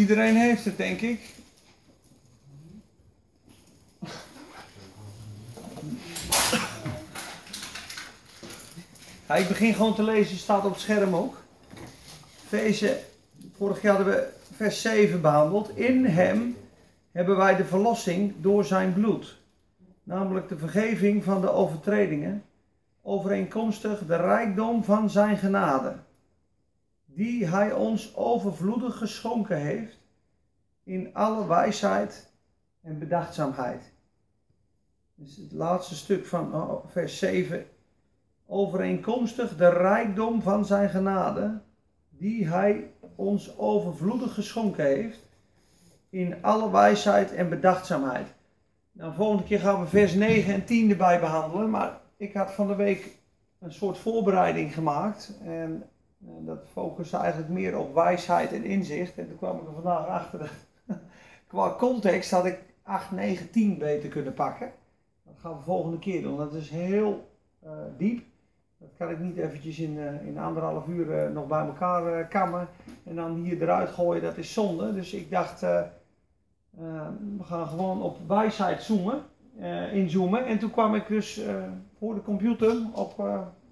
Iedereen heeft het, denk ik. Ik begin gewoon te lezen, staat op het scherm ook. Vorig jaar hadden we vers 7 behandeld. In hem hebben wij de verlossing door zijn bloed. Namelijk de vergeving van de overtredingen. Overeenkomstig de rijkdom van zijn genade. Die hij ons overvloedig geschonken heeft. In alle wijsheid en bedachtzaamheid. Dus het laatste stuk van oh, vers 7 overeenkomstig de rijkdom van zijn genade, die hij ons overvloedig geschonken heeft, in alle wijsheid en bedachtzaamheid. Nou, volgende keer gaan we vers 9 en 10 erbij behandelen, maar ik had van de week een soort voorbereiding gemaakt en dat focuste eigenlijk meer op wijsheid en inzicht. En toen kwam ik er vandaag achter dat qua context had ik 8, 9, 10 beter kunnen pakken. Dat gaan we volgende keer doen, dat is heel uh, diep. Dat kan ik niet eventjes in, uh, in anderhalf uur nog bij elkaar kammen en dan hier eruit gooien, dat is zonde. Dus ik dacht, we gaan gewoon op wijsheid zoomen, inzoomen. En toen kwam ik dus voor de computer op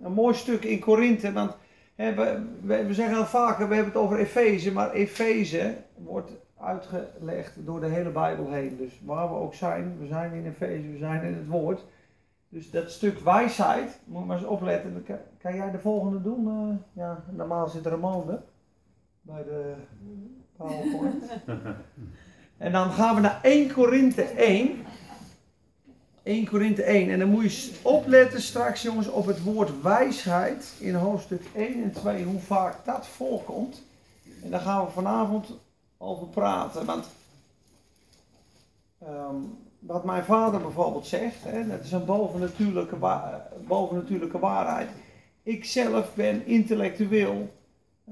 een mooi stuk in Korinthe. Want we, we, we, zeggen al vaker, we hebben het over Efeze, maar Efeze wordt uitgelegd door de hele Bijbel heen. Dus waar we ook zijn, we zijn in Efeze, we zijn in het woord. Dus dat stuk wijsheid, moet maar eens opletten. Kan, kan jij de volgende doen? Uh, ja, normaal zit Ramone bij de PowerPoint. en dan gaan we naar 1 Korinthe 1. 1 Korinthe 1. En dan moet je opletten straks, jongens, op het woord wijsheid in hoofdstuk 1 en 2, hoe vaak dat voorkomt. En daar gaan we vanavond over praten. Want um, wat mijn vader bijvoorbeeld zegt, hè, dat is een bovennatuurlijke, bovennatuurlijke waarheid. Ik zelf ben intellectueel,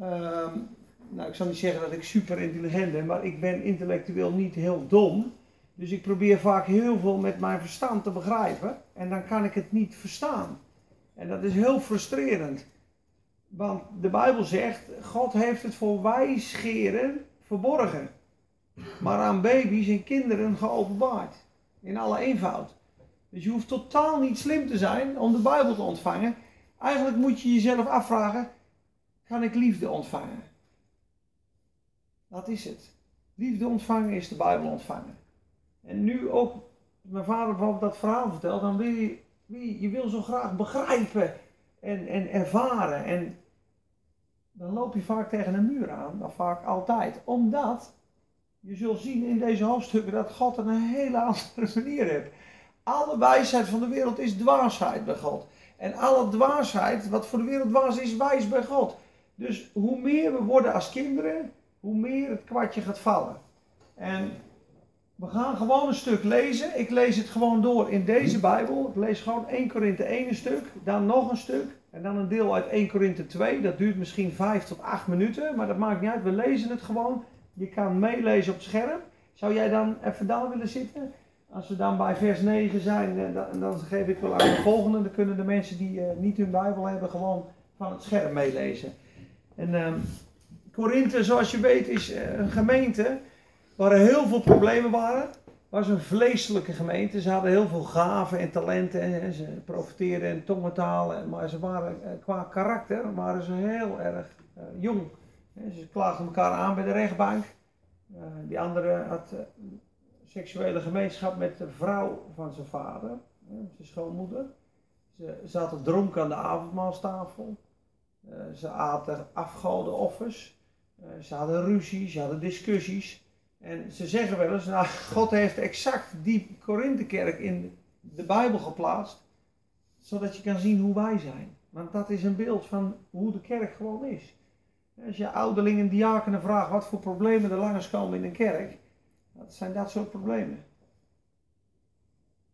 um, nou ik zal niet zeggen dat ik super intelligent ben, maar ik ben intellectueel niet heel dom. Dus ik probeer vaak heel veel met mijn verstand te begrijpen en dan kan ik het niet verstaan. En dat is heel frustrerend. Want de Bijbel zegt, God heeft het voor wijsgeren verborgen. Maar aan baby's en kinderen geopenbaard. In alle eenvoud. Dus je hoeft totaal niet slim te zijn om de Bijbel te ontvangen. Eigenlijk moet je jezelf afvragen: kan ik liefde ontvangen? Dat is het. Liefde ontvangen is de Bijbel ontvangen. En nu ook, mijn vader bijvoorbeeld dat verhaal vertelt, dan wil je, je wil zo graag begrijpen en, en ervaren. En dan loop je vaak tegen een muur aan, dan vaak altijd. Omdat je zult zien in deze hoofdstukken dat God een hele andere manier heeft. Alle wijsheid van de wereld is dwaasheid bij God. En alle dwaasheid, wat voor de wereld dwaas is, wijs bij God. Dus hoe meer we worden als kinderen, hoe meer het kwartje gaat vallen. En we gaan gewoon een stuk lezen. Ik lees het gewoon door in deze Bijbel. Ik lees gewoon 1 Korinthe 1 een stuk, dan nog een stuk. En dan een deel uit 1 Korinthe 2. Dat duurt misschien 5 tot 8 minuten, maar dat maakt niet uit. We lezen het gewoon. Je kan meelezen op het scherm. Zou jij dan even daar willen zitten? Als we dan bij vers 9 zijn, eh, dan, dan geef ik wel aan de volgende. Dan kunnen de mensen die uh, niet hun Bijbel hebben, gewoon van het scherm meelezen. En um, Korinthe, zoals je weet, is uh, een gemeente waar er heel veel problemen waren. Was een vleeselijke gemeente. Ze hadden heel veel gaven en talenten. En ze profiteerden in tongentalen. Maar ze waren qua karakter waren ze heel erg jong. Ze klaagden elkaar aan bij de rechtbank. Uh, die andere had seksuele gemeenschap met de vrouw van zijn vader, zijn schoonmoeder. Ze zaten dronken aan de avondmaalstafel. ze aten afgodenoffers. ze hadden ruzie, ze hadden discussies. En ze zeggen wel eens, nou, God heeft exact die Korinthekerk in de Bijbel geplaatst, zodat je kan zien hoe wij zijn. Want dat is een beeld van hoe de kerk gewoon is. Als je ouderlingen en diakenen vraagt wat voor problemen er langskomen in een kerk, dat zijn dat soort problemen.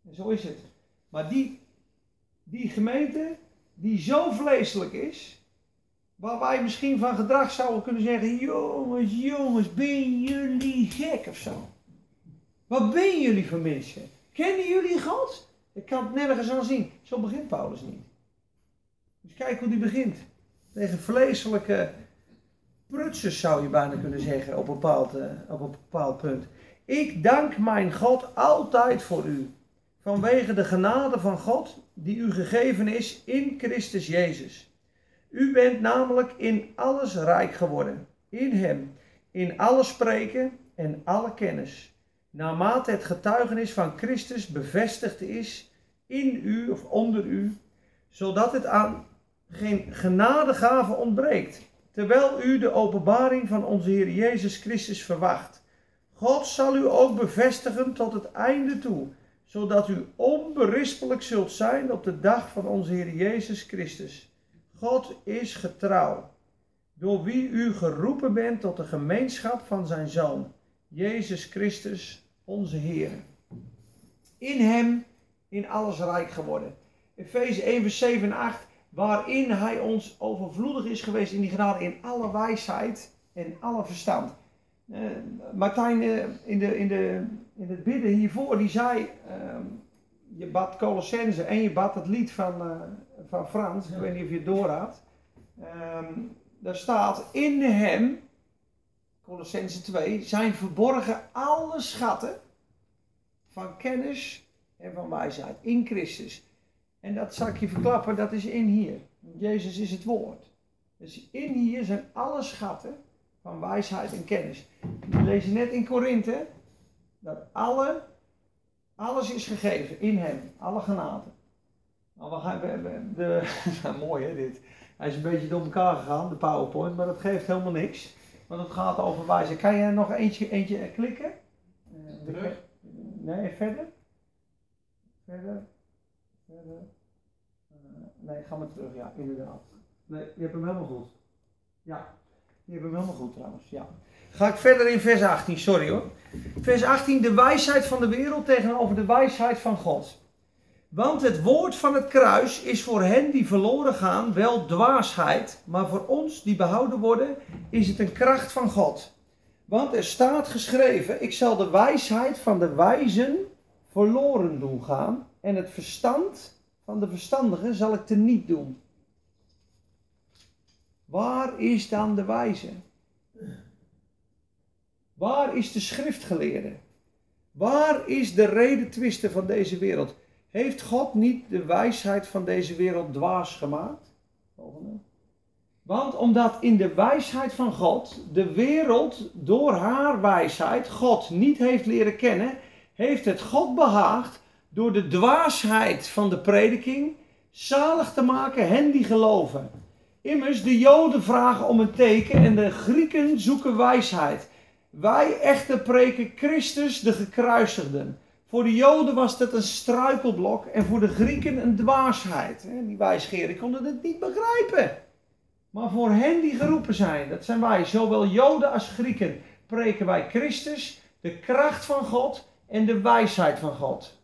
En zo is het. Maar die, die gemeente, die zo vleeselijk is, waar wij misschien van gedrag zouden kunnen zeggen: jongens, jongens, ben jullie gek of zo? Wat ben jullie voor mensen? Kennen jullie God? Ik kan het nergens aan zien. Zo begint Paulus niet. Dus kijk hoe die begint. Tegen vleeselijke prutsers zou je bijna kunnen zeggen op bepaald, uh, op een bepaald punt. Ik dank mijn God altijd voor u, vanwege de genade van God die u gegeven is in Christus Jezus. U bent namelijk in alles rijk geworden, in Hem, in alle spreken en alle kennis, naarmate het getuigenis van Christus bevestigd is in u of onder u, zodat het aan geen genadegave ontbreekt, terwijl u de openbaring van onze Heer Jezus Christus verwacht. God zal u ook bevestigen tot het einde toe, zodat u onberispelijk zult zijn op de dag van onze Heer Jezus Christus. God is getrouw, door wie u geroepen bent tot de gemeenschap van zijn Zoon, Jezus Christus, onze Heer. In hem in alles rijk geworden. Efeze 1 vers 7 en 8, waarin hij ons overvloedig is geweest in die genade in alle wijsheid en alle verstand. Uh, Martijn uh, in, de, in, de, in het bidden hiervoor, die zei, uh, je bad Colossense en je bad het lied van, uh, van Frans, ik weet niet of je het doorhad. Um, daar staat, in hem, Colossense 2, zijn verborgen alle schatten van kennis en van wijsheid in Christus. En dat zal ik je verklappen, dat is in hier. Jezus is het woord. Dus in hier zijn alle schatten van wijsheid en kennis. We lezen net in Korinthe dat alle, alles is gegeven in hem, alle genade. Nou, we gaan, we, de, nou, mooi hè dit. Hij is een beetje door elkaar gegaan, de PowerPoint, maar dat geeft helemaal niks. Want het gaat over wijsheid. Kan je nog eentje, eentje klikken? Terug. Nee, verder? Verder? Verder? Uh, nee, ga maar terug, ja, inderdaad. Nee, je hebt hem helemaal goed. Ja, je hebt hem helemaal goed trouwens, ja. Ga ik verder in vers 18, sorry hoor. Vers 18, de wijsheid van de wereld tegenover de wijsheid van God. Want het woord van het kruis is voor hen die verloren gaan wel dwaasheid, maar voor ons die behouden worden is het een kracht van God. Want er staat geschreven, ik zal de wijsheid van de wijzen verloren doen gaan en het verstand van de verstandigen zal ik teniet doen. Waar is dan de wijze? Waar is de schriftgeleerde? Waar is de redetwisten van deze wereld? Heeft God niet de wijsheid van deze wereld dwaas gemaakt? Volgende. Want omdat in de wijsheid van God de wereld door haar wijsheid God niet heeft leren kennen, heeft het God behaagd door de dwaasheid van de prediking zalig te maken hen die geloven. Immers, de Joden vragen om een teken en de Grieken zoeken wijsheid. Wij echter preken Christus de gekruisigden. Voor de Joden was dat een struikelblok en voor de Grieken een dwaasheid. Die wijsgeren konden het niet begrijpen. Maar voor hen die geroepen zijn, dat zijn wij, zowel Joden als Grieken, preken wij Christus, de kracht van God en de wijsheid van God.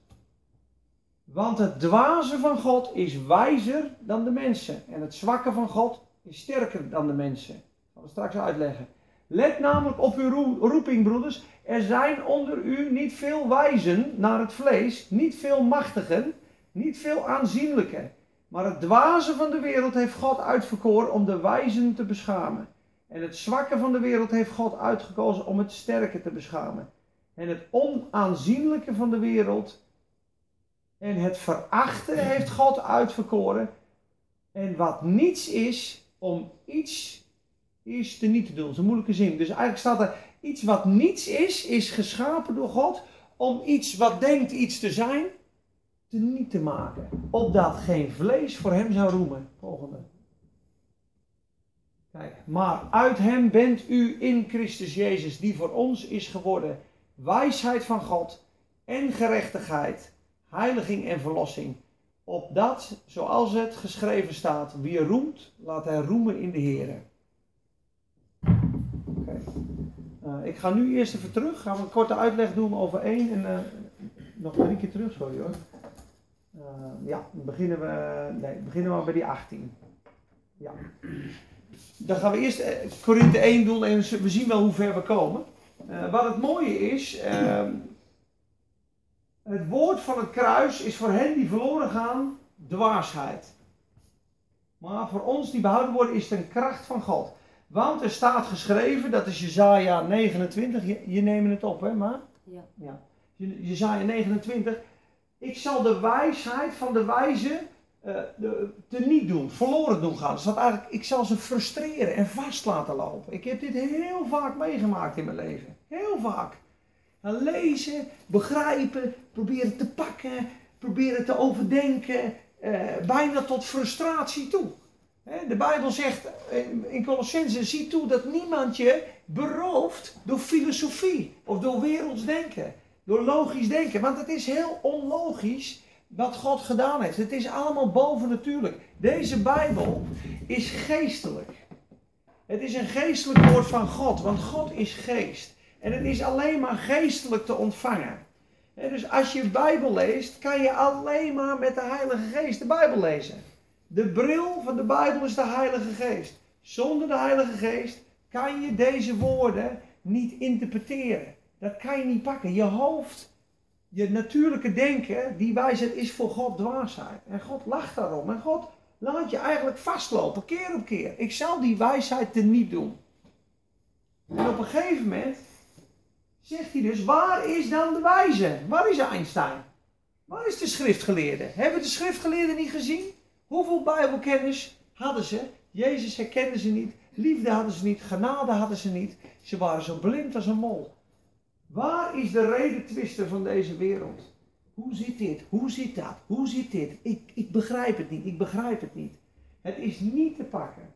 Want het dwaze van God is wijzer dan de mensen. En het zwakke van God is sterker dan de mensen. Dat zal ik straks uitleggen. Let namelijk op uw roeping, broeders. Er zijn onder u niet veel wijzen naar het vlees, niet veel machtigen, niet veel aanzienlijke. Maar het dwaze van de wereld heeft God uitverkoren om de wijzen te beschamen. En het zwakke van de wereld heeft God uitgekozen om het sterke te beschamen. En het onaanzienlijke van de wereld en het verachten heeft God uitverkoren. En wat niets is, om iets is te niet te doen. Dat is een moeilijke zin. Dus eigenlijk staat er iets wat niets is, is geschapen door God om iets wat denkt iets te zijn, te niet te maken. Opdat geen vlees voor hem zou roemen. Volgende. Kijk, maar uit hem bent u in Christus Jezus, die voor ons is geworden wijsheid van God en gerechtigheid, heiliging en verlossing. Opdat, zoals het geschreven staat, wie roemt, laat hij roemen in de Heer. Okay. Uh, ik ga nu eerst even terug. Gaan we een korte uitleg doen over één en uh, nog drie keer terug, sorry hoor. Uh, ja, dan beginnen we, nee, beginnen we bij die 18. Ja. Dan gaan we eerst Korinthe 1 doen en we zien wel hoe ver we komen. wat het mooie is, ehm, het woord van het kruis is voor hen die verloren gaan dwaasheid. Maar voor ons die behouden worden is het een kracht van God. Want er staat geschreven, dat is Jezaja 29, je, je neemt het op hè maar? Ja. ja. Je- Jezaja 29. Ik zal de wijsheid van de wijze eh de, te niet doen, verloren doen gaan. Dus dat eigenlijk, ik zal ze frustreren en vast laten lopen. Ik heb dit heel vaak meegemaakt in mijn leven. Heel vaak. Lezen, begrijpen, proberen te pakken, proberen te overdenken, eh, bijna tot frustratie toe. De Bijbel zegt in- in Colossense, zie toe dat niemand je berooft door filosofie of door werelds denken, door logisch denken. Want het is heel onlogisch wat God gedaan heeft. Het is allemaal bovennatuurlijk. Deze Bijbel is geestelijk. Het is een geestelijk woord van God, want God is geest. En het is alleen maar geestelijk te ontvangen. Dus als je Bijbel leest, kan je alleen maar met de Heilige Geest de Bijbel lezen. De bril van de Bijbel is de Heilige Geest. Zonder de Heilige Geest kan je deze woorden niet interpreteren. Dat kan je niet pakken. Je hoofd, je natuurlijke denken, die wijsheid is voor God dwaasheid. En God lacht daarom. En God laat je eigenlijk vastlopen, keer op keer. Ik zal die wijsheid te niet doen. En op een gegeven moment zegt hij dus, waar is dan de wijze? Waar is Einstein? Waar is de schriftgeleerde? Hebben de schriftgeleerden niet gezien? Hoeveel bijbelkennis hadden ze? Jezus herkenden ze niet. Liefde hadden ze niet. Genade hadden ze niet. Ze waren zo blind als een mol. Waar is de redetwister van deze wereld? Hoe zit dit? Hoe zit dat? Hoe zit dit? Ik, ik begrijp het niet. Ik begrijp het niet. Het is niet te pakken.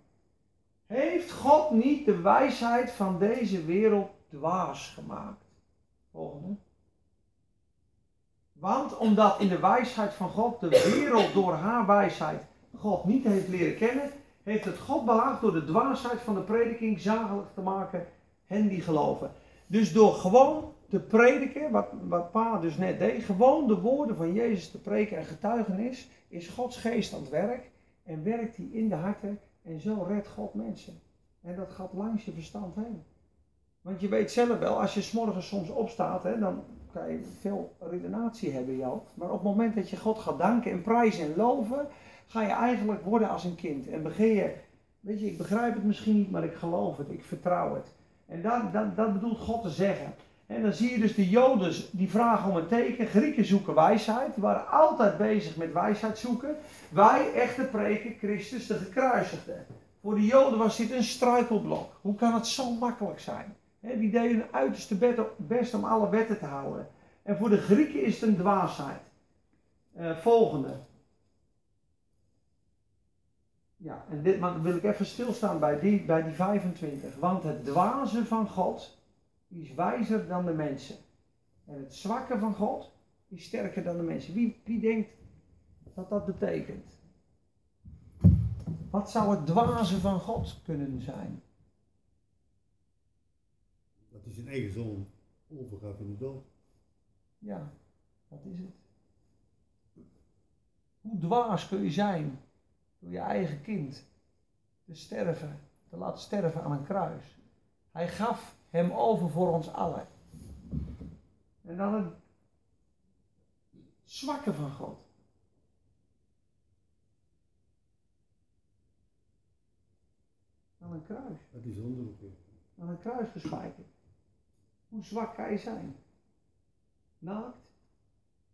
Heeft God niet de wijsheid van deze wereld dwaas gemaakt? Volgende. Want omdat in de wijsheid van God de wereld door haar wijsheid God niet heeft leren kennen, heeft het God behaagd door de dwaasheid van de prediking zakelijk te maken hen die geloven. Dus door gewoon te prediken, wat, wat Pa dus net deed, gewoon de woorden van Jezus te preken en getuigenis, is Gods geest aan het werk en werkt hij in de harten en zo redt God mensen. En dat gaat langs je verstand heen. Want je weet zelf wel, als je 's morgens soms opstaat, hè, dan kan je veel redenatie hebben, Joop. Maar op het moment dat je God gaat danken en prijzen en loven, ga je eigenlijk worden als een kind. En begin je, weet je, ik begrijp het misschien niet, maar ik geloof het, ik vertrouw het. En dat, dat, dat bedoelt God te zeggen. En dan zie je dus de Joden die vragen om een teken. Grieken zoeken wijsheid. Die waren altijd bezig met wijsheid zoeken. Wij echte preken Christus de gekruisigde. Voor de Joden was dit een struikelblok. Hoe kan het zo makkelijk zijn? Die deden hun uiterste best om alle wetten te houden. En voor de Grieken is het een dwaasheid. Eh, volgende. Ja, en dit maar wil ik even stilstaan bij die, bij die 25. Want het dwaze van God is wijzer dan de mensen. En het zwakke van God is sterker dan de mensen. Wie, wie denkt dat dat betekent? Wat zou het dwaze van God kunnen zijn? Dat hij zijn eigen zoon overgaf in de dood. Ja, wat is het? Hoe dwaas kun je zijn door je eigen kind te sterven, te laten sterven aan een kruis? Hij gaf hem over voor ons allen. En dan het zwakke van God. Aan een kruis. Dat is onderzoek. aan een kruis gespijkerd. Hoe zwak kan je zijn? Naakt,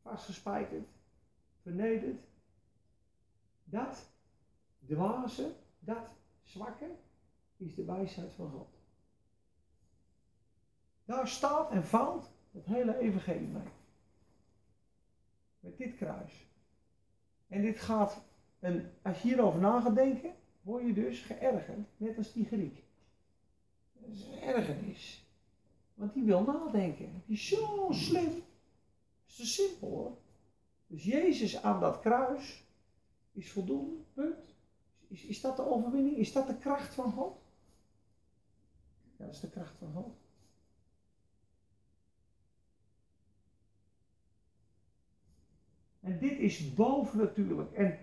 vastgespijkerd, vernederd. Dat dwaze, dat zwakke, is de wijsheid van God. Daar staat en valt het hele evangelie mee. Met dit kruis. En dit gaat, en als je hierover na gaat denken, word je dus geërgerd, net als die Griek. Dat is een ergernis. Want die wil nadenken. Die is zo slim. Dat is te simpel hoor. Dus Jezus aan dat kruis is voldoende. Punt. Is, is dat de overwinning? Is dat de kracht van God? Ja, dat is de kracht van God. En dit is bovennatuurlijk. En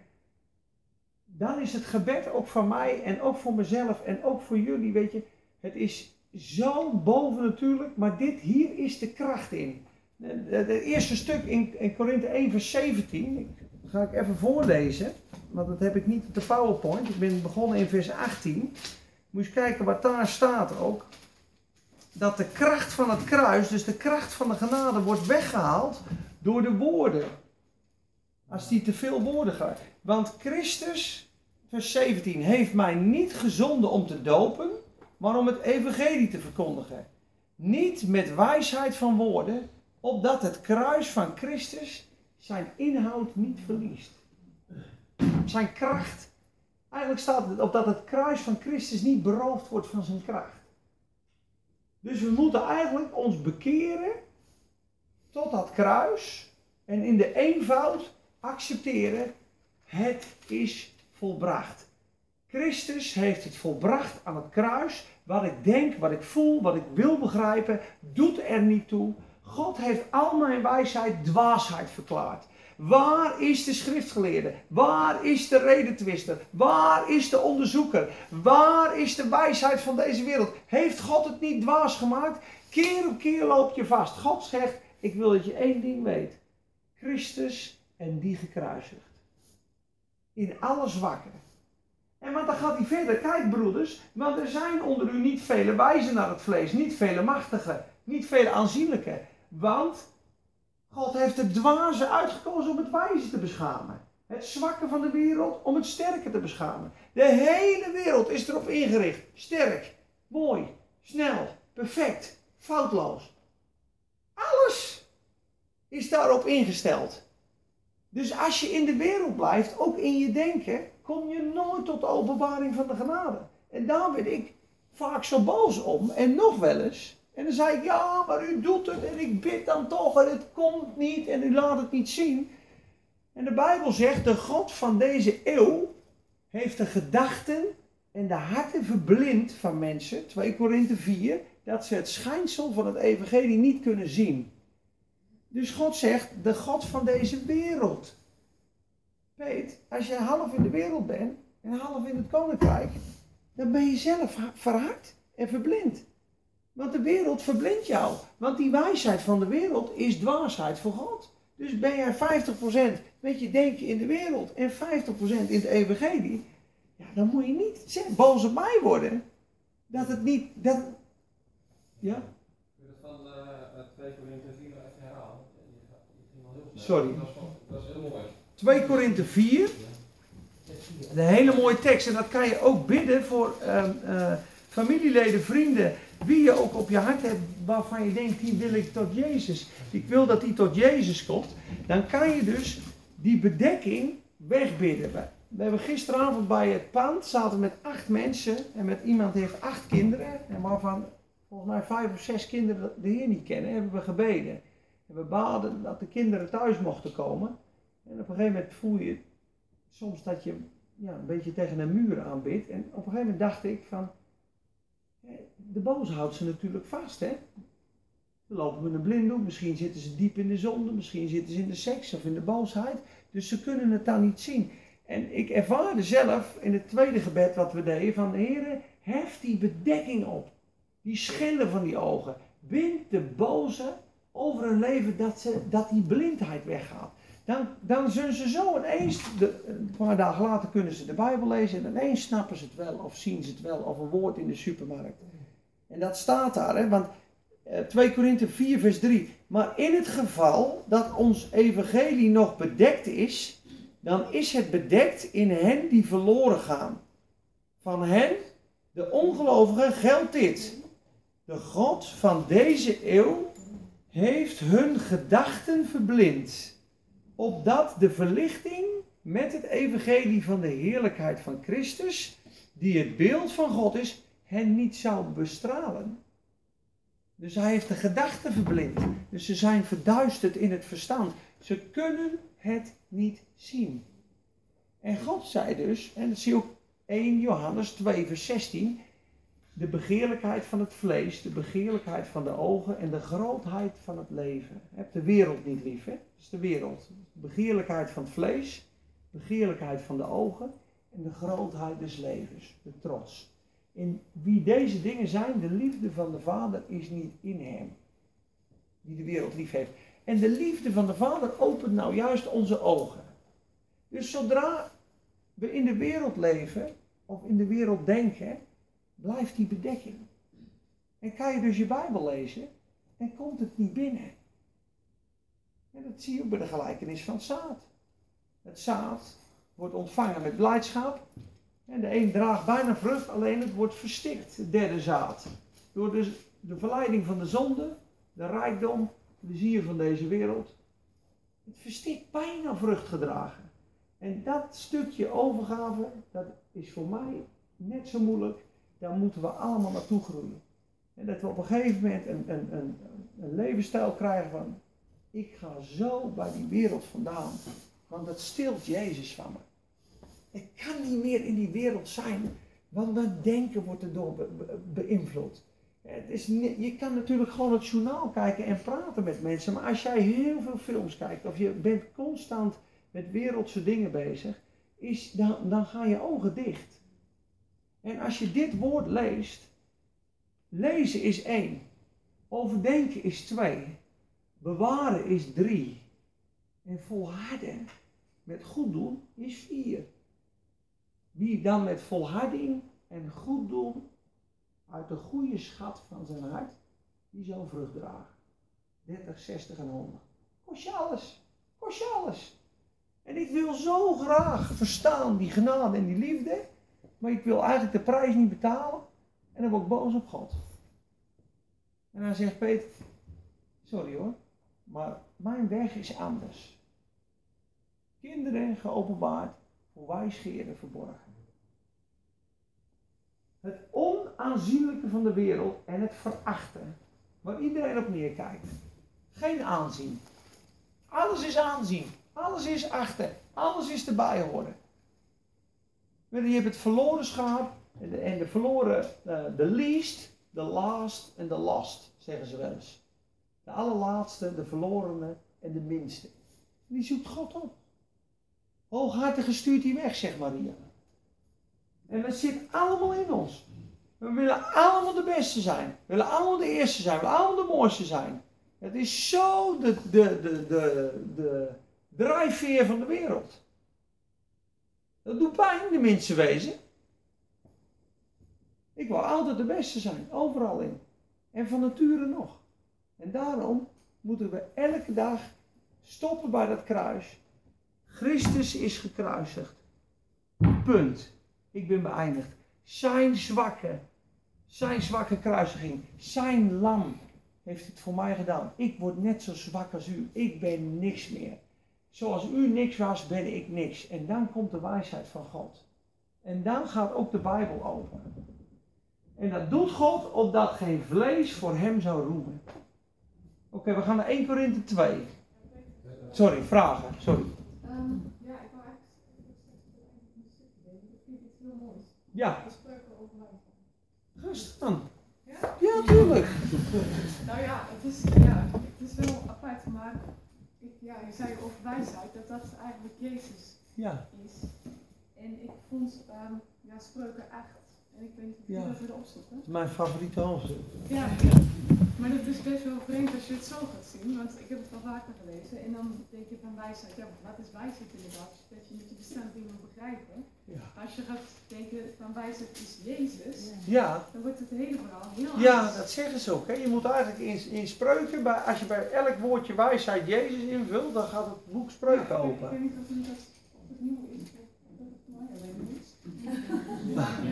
dan is het gebed ook van mij en ook voor mezelf en ook voor jullie, weet je. Het is zo bovennatuurlijk, maar dit hier is de kracht in. Het eerste stuk in, in Korinthe 1 vers 17, dat ga ik even voorlezen, want dat heb ik niet op de PowerPoint. Ik ben begonnen in vers 18. Moet je kijken wat daar staat ook. Dat de kracht van het kruis, dus de kracht van de genade, wordt weggehaald door de woorden. Als die te veel woorden gaan. Want Christus, vers 17, heeft mij niet gezonden om te dopen, maar om het evangelie te verkondigen. Niet met wijsheid van woorden, opdat het kruis van Christus zijn inhoud niet verliest. Zijn kracht. Eigenlijk staat het opdat het kruis van Christus niet beroofd wordt van zijn kracht. Dus we moeten eigenlijk ons bekeren tot dat kruis en in de eenvoud accepteren, het is volbracht. Christus heeft het volbracht aan het kruis. Wat ik denk, wat ik voel, wat ik wil begrijpen, doet er niet toe. God heeft al mijn wijsheid dwaasheid verklaard. Waar is de schriftgeleerde? Waar is de redetwister? Waar is de onderzoeker? Waar is de wijsheid van deze wereld? Heeft God het niet dwaas gemaakt? Keer op keer loop je vast. God zegt: Ik wil dat je één ding weet: Christus en die gekruisigd. In alle zwakken. En want dan gaat hij verder. Kijk, broeders, want er zijn onder u niet vele wijzen naar het vlees, niet vele machtigen, niet vele aanzienlijke. Want God heeft het dwaze uitgekozen om het wijze te beschamen. Het zwakke van de wereld om het sterke te beschamen. De hele wereld is erop ingericht. Sterk, mooi, snel, perfect, foutloos. Alles is daarop ingesteld. Dus als je in de wereld blijft, ook in je denken, kom je nooit tot de openbaring van de genade. En daar ben ik vaak zo boos om. En nog wel eens. En dan zei ik, ja, maar u doet het en ik bid dan toch en het komt niet en u laat het niet zien. En de Bijbel zegt, de God van deze eeuw heeft de gedachten en de harten verblind van mensen, 2 Korinthe 4, dat ze het schijnsel van het evangelie niet kunnen zien. Dus God zegt, de God van deze wereld. Peet, als je half in de wereld bent en half in het koninkrijk, dan ben je zelf verhard en verblind. Want de wereld verblindt jou. Want die wijsheid van de wereld is dwaasheid voor God. Dus ben jij 50% met je denken in de wereld en 50% in het evangelie. Ja, dan moet je niet zeg, boos op mij worden. Dat het niet. Dat, ja? Van 2 Korinthe 4 even herhalen. Sorry. Dat is heel mooi. 2 Korinthe 4. Een hele mooie tekst. En dat kan je ook bidden voor uh, uh, familieleden, vrienden. Wie je ook op je hart hebt waarvan je denkt, die wil ik tot Jezus. Ik wil dat die tot Jezus komt. Dan kan je dus die bedekking wegbidden. We hebben gisteravond bij het pand, zaten met acht mensen. En met iemand die heeft acht kinderen. En waarvan volgens mij vijf of zes kinderen de Heer niet kennen. Hebben we gebeden. En we baden dat de kinderen thuis mochten komen. En op een gegeven moment voel je soms dat je ja, een beetje tegen een muur aanbidt. En op een gegeven moment dacht ik van, de boos houdt ze natuurlijk vast. Hè? Ze lopen met een blinddoek, misschien zitten ze diep in de zonde, misschien zitten ze in de seks of in de boosheid. Dus ze kunnen het dan niet zien. En ik ervaarde zelf in het tweede gebed wat we deden van Heer, hef die bedekking op. Die schillen van die ogen. Bind de boze over hun leven dat, ze, dat die blindheid weggaat. Dan, dan zullen ze zo ineens, de, een paar dagen later kunnen ze de Bijbel lezen en ineens snappen ze het wel of zien ze het wel of een woord in de supermarkt. En dat staat daar, hè, want 2 Korinthe 4 vers 3. Maar in het geval dat ons evangelie nog bedekt is, dan is het bedekt in hen die verloren gaan. Van hen, de ongelovigen, geldt dit. De God van deze eeuw heeft hun gedachten verblind opdat de verlichting met het evangelie van de heerlijkheid van Christus, die het beeld van God is, hen niet zou bestralen. Dus hij heeft de gedachten verblind. Dus ze zijn verduisterd in het verstand. Ze kunnen het niet zien. En God zei dus, en dat zie je ook 1 Johannes 2 vers 16, de begeerlijkheid van het vlees, de begeerlijkheid van de ogen en de grootheid van het leven. Je hebt de wereld niet lief, hè? Dat is de wereld. Begeerlijkheid van het vlees, begeerlijkheid van de ogen en de grootheid des levens, de trots. In wie deze dingen zijn, de liefde van de Vader is niet in hem, die de wereld lief heeft. En de liefde van de Vader opent nou juist onze ogen. Dus zodra we in de wereld leven, of in de wereld denken, blijft die bedekking. En kan je dus je Bijbel lezen, dan komt het niet binnen. En dat zie je bij de gelijkenis van zaad. Het zaad wordt ontvangen met blijdschap. En de een draagt bijna vrucht, alleen het wordt verstikt, het derde zaad. Door dus de verleiding van de zonde, de rijkdom, de zier van deze wereld. Het verstikt bijna vrucht gedragen. En dat stukje overgave, dat is voor mij net zo moeilijk. Daar moeten we allemaal naartoe groeien. En dat we op een gegeven moment een, een, een, een levensstijl krijgen van, ik ga zo bij die wereld vandaan. Want dat stilt Jezus van me. Ik kan niet meer in die wereld zijn, want mijn denken wordt erdoor be- be- beïnvloed. Het is je kan natuurlijk gewoon het journaal kijken en praten met mensen, maar als jij heel veel films kijkt of je bent constant met wereldse dingen bezig, is, dan, dan gaan je ogen dicht. En als je dit woord leest, lezen is één, overdenken is twee, bewaren is drie en volharden met goed doen is vier. Wie dan met volharding en goed doen uit de goede schat van zijn hart, die zal vrucht dragen. 30, 60 en 100. Kost je alles. Kost je alles. En ik wil zo graag verstaan die genade en die liefde, maar ik wil eigenlijk de prijs niet betalen. En dan ik boos op God. En dan zegt Peter, sorry hoor, maar mijn weg is anders. Kinderen geopenbaard, voor wijsgeren verborgen. Het onaanzienlijke van de wereld en het verachten, waar iedereen op neerkijkt. Geen aanzien. Alles is aanzien. Alles is achter. Alles is erbij horen. Je hebt het verloren schaap en de, en de verloren, eh, least, de last en de last, zeggen ze wel eens. De allerlaatste, de verlorene en de minste. Die zoekt God op. Hooghartige stuurt hij weg, zegt Maria. En dat zit allemaal in ons. We willen allemaal de beste zijn. We willen allemaal de eerste zijn. We willen allemaal de mooiste zijn. Het is zo de, de, de, de, de van de wereld. Dat doet pijn, de mensen wezen. Ik wil altijd de beste zijn, overal in. En van nature nog. En daarom moeten we elke dag stoppen bij dat kruis. Christus is gekruisigd. Punt. Ik ben beëindigd. Zijn zwakke, zijn zwakke kruisiging, zijn lam heeft het voor mij gedaan. Ik word net zo zwak als u. Ik ben niks meer. Zoals u niks was, ben ik niks. En dan komt de wijsheid van God. En dan gaat ook de Bijbel open. En dat doet God opdat geen vlees voor hem zou roemen. Oké, we gaan naar 1 Korinthe 2. Sorry, vragen. Sorry. Ehm, ja, ik wou eigenlijk een stukje delen. Ik vind het heel mooi. Ja, ga staan. Ja? Ja, tuurlijk. Nou ja, het is, ja, het is wel apart, maar ja, je zei over wijsheid, dat dat eigenlijk Jezus Ja, is. En ik vond ehm, ja, spreuken 8. En ik weet niet of Ja. je dat willen opzoeken. mijn favoriete hoofdstuk. Ja, maar dat is best wel vreemd als je het zo gaat zien, want ik heb het wel vaker gelezen. En dan denk je van wijsheid, ja, wat is wijsheid inderdaad? Dat je met je verstand dingen begrijpen. Ja. Als je gaat denken van wijsheid is Jezus, Ja, dan wordt het hele verhaal heel ja, anders. dat zeggen ze ook. Hè. Je moet eigenlijk in, in spreuken, bij, als je bij elk woordje wijsheid Jezus invult, dan gaat het boek spreuken Ja, ik- open. Ik weet niet of het, of het nieuw is, of dat het mooi alleen is.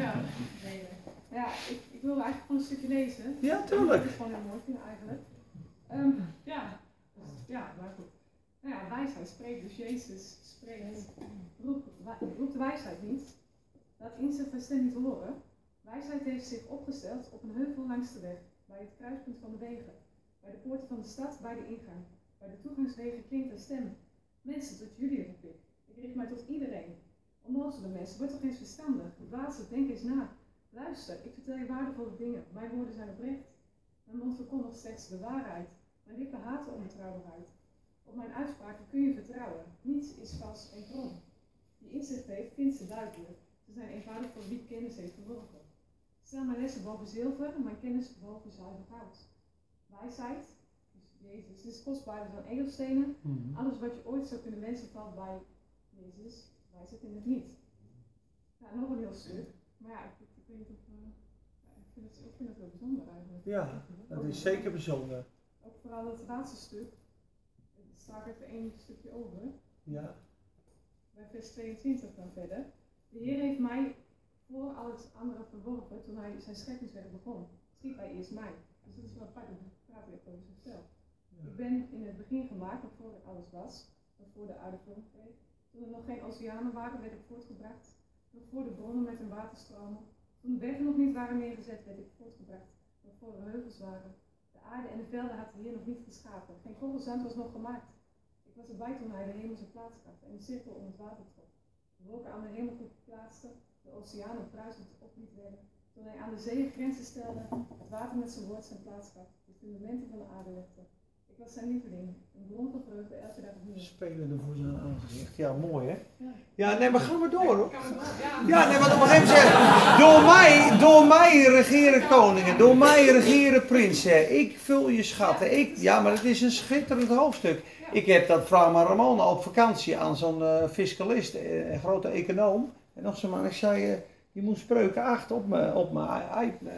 Ja, ja ik wil eigenlijk gewoon een stukje lezen. Ja, Dat tuurlijk. is gewoon heel mooi eigenlijk. Ehm, ja, dus, ja, maar goed. Nou ja, wijsheid spreekt, dus Jezus spreekt. Roep, wa- roep de wijsheid niet. Laat inzicht en stem niet horen. Wijsheid heeft zich opgesteld op een heuvel langs de weg, bij het kruispunt van de wegen, bij de poorten van de stad, bij de ingang. Bij de toegangswegen klinkt een stem. Mensen, tot jullie roep ik. Ik richt mij tot iedereen. Onnozele mensen, word toch eens verstandig. Dwazen, denk eens na. Luister, ik vertel je waardevolle dingen. Mijn woorden zijn oprecht. Mijn mond verkondigt slechts de waarheid. Mijn lippen haten onbetrouwbaarheid. Op mijn uitspraken kun je vertrouwen. Niets is vals en krom. Wie inzicht heeft, vindt ze duidelijk. Ze zijn eenvoudig voor wie kennis heeft verworven. Stel mijn lessen boven zilver, mijn kennis boven zuiver goud. Wijsheid, dus Jezus, is kostbaarder dan edelstenen. Mhm. Alles wat je ooit zou kunnen wensen valt bij Jezus, wij zitten in het niet. Ja, nog een heel stuk. Maar ja, ik weet niet of... eh, ik, vind het, ik vind het heel bijzonder eigenlijk. Ja, dat is zeker bijzonder. Ook vooral het laatste stuk. Daar sta ik even één stukje over. Ja. Bij vers 22 dan verder. De Heer heeft mij voor alles andere verworven toen hij zijn scheppingswerk begon. Schiep hij eerst mij. Dus dat is wel apart, dat praat hij over zichzelf. Ik ben in het begin gemaakt, nog voor alles was, nog voor de aarde vorm kreeg. Toen er nog geen oceanen waren, werd ik voortgebracht. Nog voor de bronnen met hun waterstromen. Toen de bergen nog niet waren neergezet, werd ik voortgebracht. Nog voor heuvels waren. De aarde en de velden had de Heer nog niet geschapen. Geen korrelzand was nog gemaakt. Ik was erbij toen hij de hemelse plaats gaf en de cirkel om het water trok. De wolken aan de hemel plaatste, de oceanen bruisend opliet werden. Toen hij aan de zee grenzen stelde, het water met zijn woord zijn plaats gaf, de fundamenten van de aarde legde. Was zijn lieveling, een bron van vreugde elke dag opnieuw. Spelende voor zijn aangezicht. Ja, mooi hè? Ja. Ja, nee, maar gaan we door hoor. Ja. Nee, want op een gegeven moment zegt, door mij, door mij regeren koningen, door mij regeren prinsen. Ik vul je schatten. Ik, ja, maar het is een schitterend hoofdstuk. Ik heb dat vraag maar Ramona op vakantie aan zo'n eh, fiscalist, eh, een grote econoom. En nog zo maar, ik zei, eh, je moet spreuken 8 op mijn op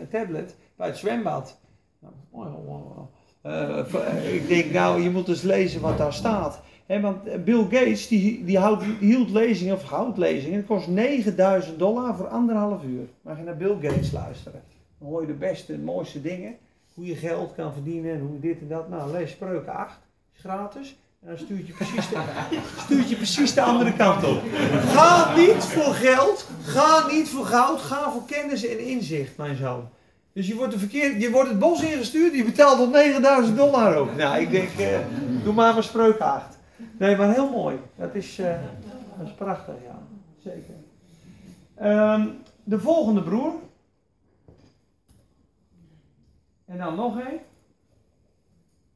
tablet bij het zwembad. Nou, oh, oh, oh, Eh, eh, ik denk, nou, je moet eens lezen wat daar staat. Want Bill Gates die, die, houdt, hield lezingen, of houdt lezingen. Het kost 9000 dollar voor anderhalf uur. Mag je naar Bill Gates luisteren. Dan hoor je de beste mooiste dingen. Hoe je geld kan verdienen en hoe dit en dat. Nou, lees Spreuken 8. Is gratis. En dan stuurt je precies de, stuurt je precies de andere kant op. Ga niet voor geld. Ga niet voor goud. Ga voor kennis en inzicht, mijn zoon. Dus je wordt, de verkeer, je wordt het bos ingestuurd. Je betaalt tot 9000 dollar ook. Nou, ik denk, eh, doe maar Spreuken 8. Nee, maar heel mooi. Dat is, eh, is prachtig, ja. Zeker. Ehm, de volgende broer. En dan nog één.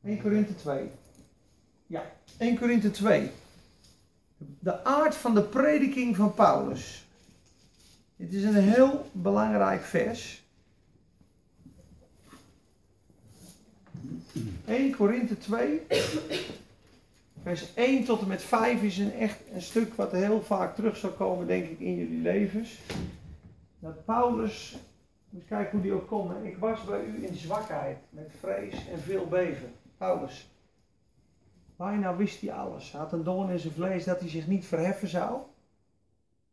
1 Korinthe 2. Ja, 1 Korinthe 2. De aard van de prediking van Paulus. Dit is een heel belangrijk vers. 1 Korinthe 2. Vers 1 tot en met 5 is een echt een stuk wat heel vaak terug zal komen, denk ik, in jullie levens. Dat Paulus, moet kijken hoe die ook hè. Ik was bij u in zwakheid, met vrees en veel beven. Paulus. Bijna wist hij alles. Hij had een doorn in zijn vlees dat hij zich niet verheffen zou.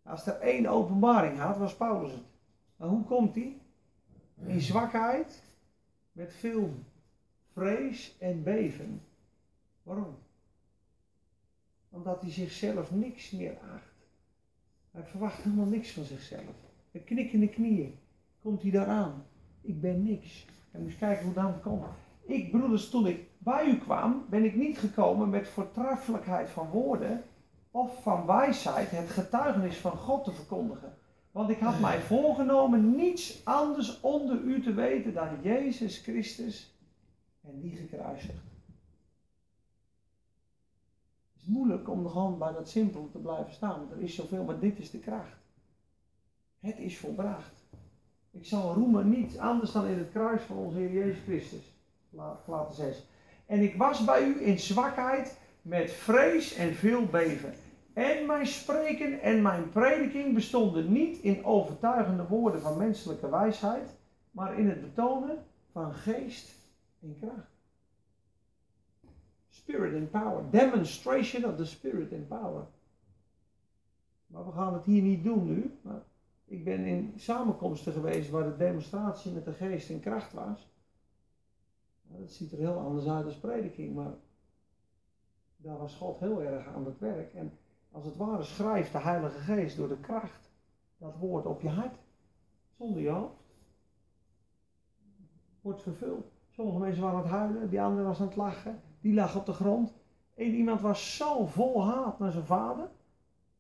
Als er één openbaring had, was Paulus het. Maar hoe komt hij? In zwakheid, met veel vrees en beven. Waarom? Omdat hij zichzelf niks meer acht. Hij verwacht helemaal niks van zichzelf. Met knikkende knieën komt hij daaraan. Ik ben niks. En moet je kijken hoe dat komt. Ik, broeders, toen ik bij u kwam, ben ik niet gekomen met voortreffelijkheid van woorden of van wijsheid het getuigenis van God te verkondigen. Want ik had mij voorgenomen niets anders onder u te weten dan Jezus Christus en die gekruisigd. Het is moeilijk om gewoon bij dat simpel te blijven staan, want er is zoveel, maar dit is de kracht. Het is volbracht. Ik zal roemen niets anders dan in het kruis van onze Heer Jezus Christus. Laten 6. En ik was bij u in zwakheid, met vrees en veel beven. En mijn spreken en mijn prediking bestonden niet in overtuigende woorden van menselijke wijsheid, maar in het betonen van geest en kracht. Spirit and power. Demonstration of the spirit and power. Maar we gaan het hier niet doen nu. Maar ik ben in samenkomsten geweest waar de demonstratie met de geest en kracht was. Nou, dat ziet er heel anders uit als prediking, maar daar was God heel erg aan het werk. En als het ware schrijft de Heilige Geest door de kracht dat woord op je hart, zonder je hoofd. Wordt vervuld. Sommige mensen waren aan het huilen, die andere was aan het lachen, die lag op de grond. Eén iemand was zo vol haat naar zijn vader.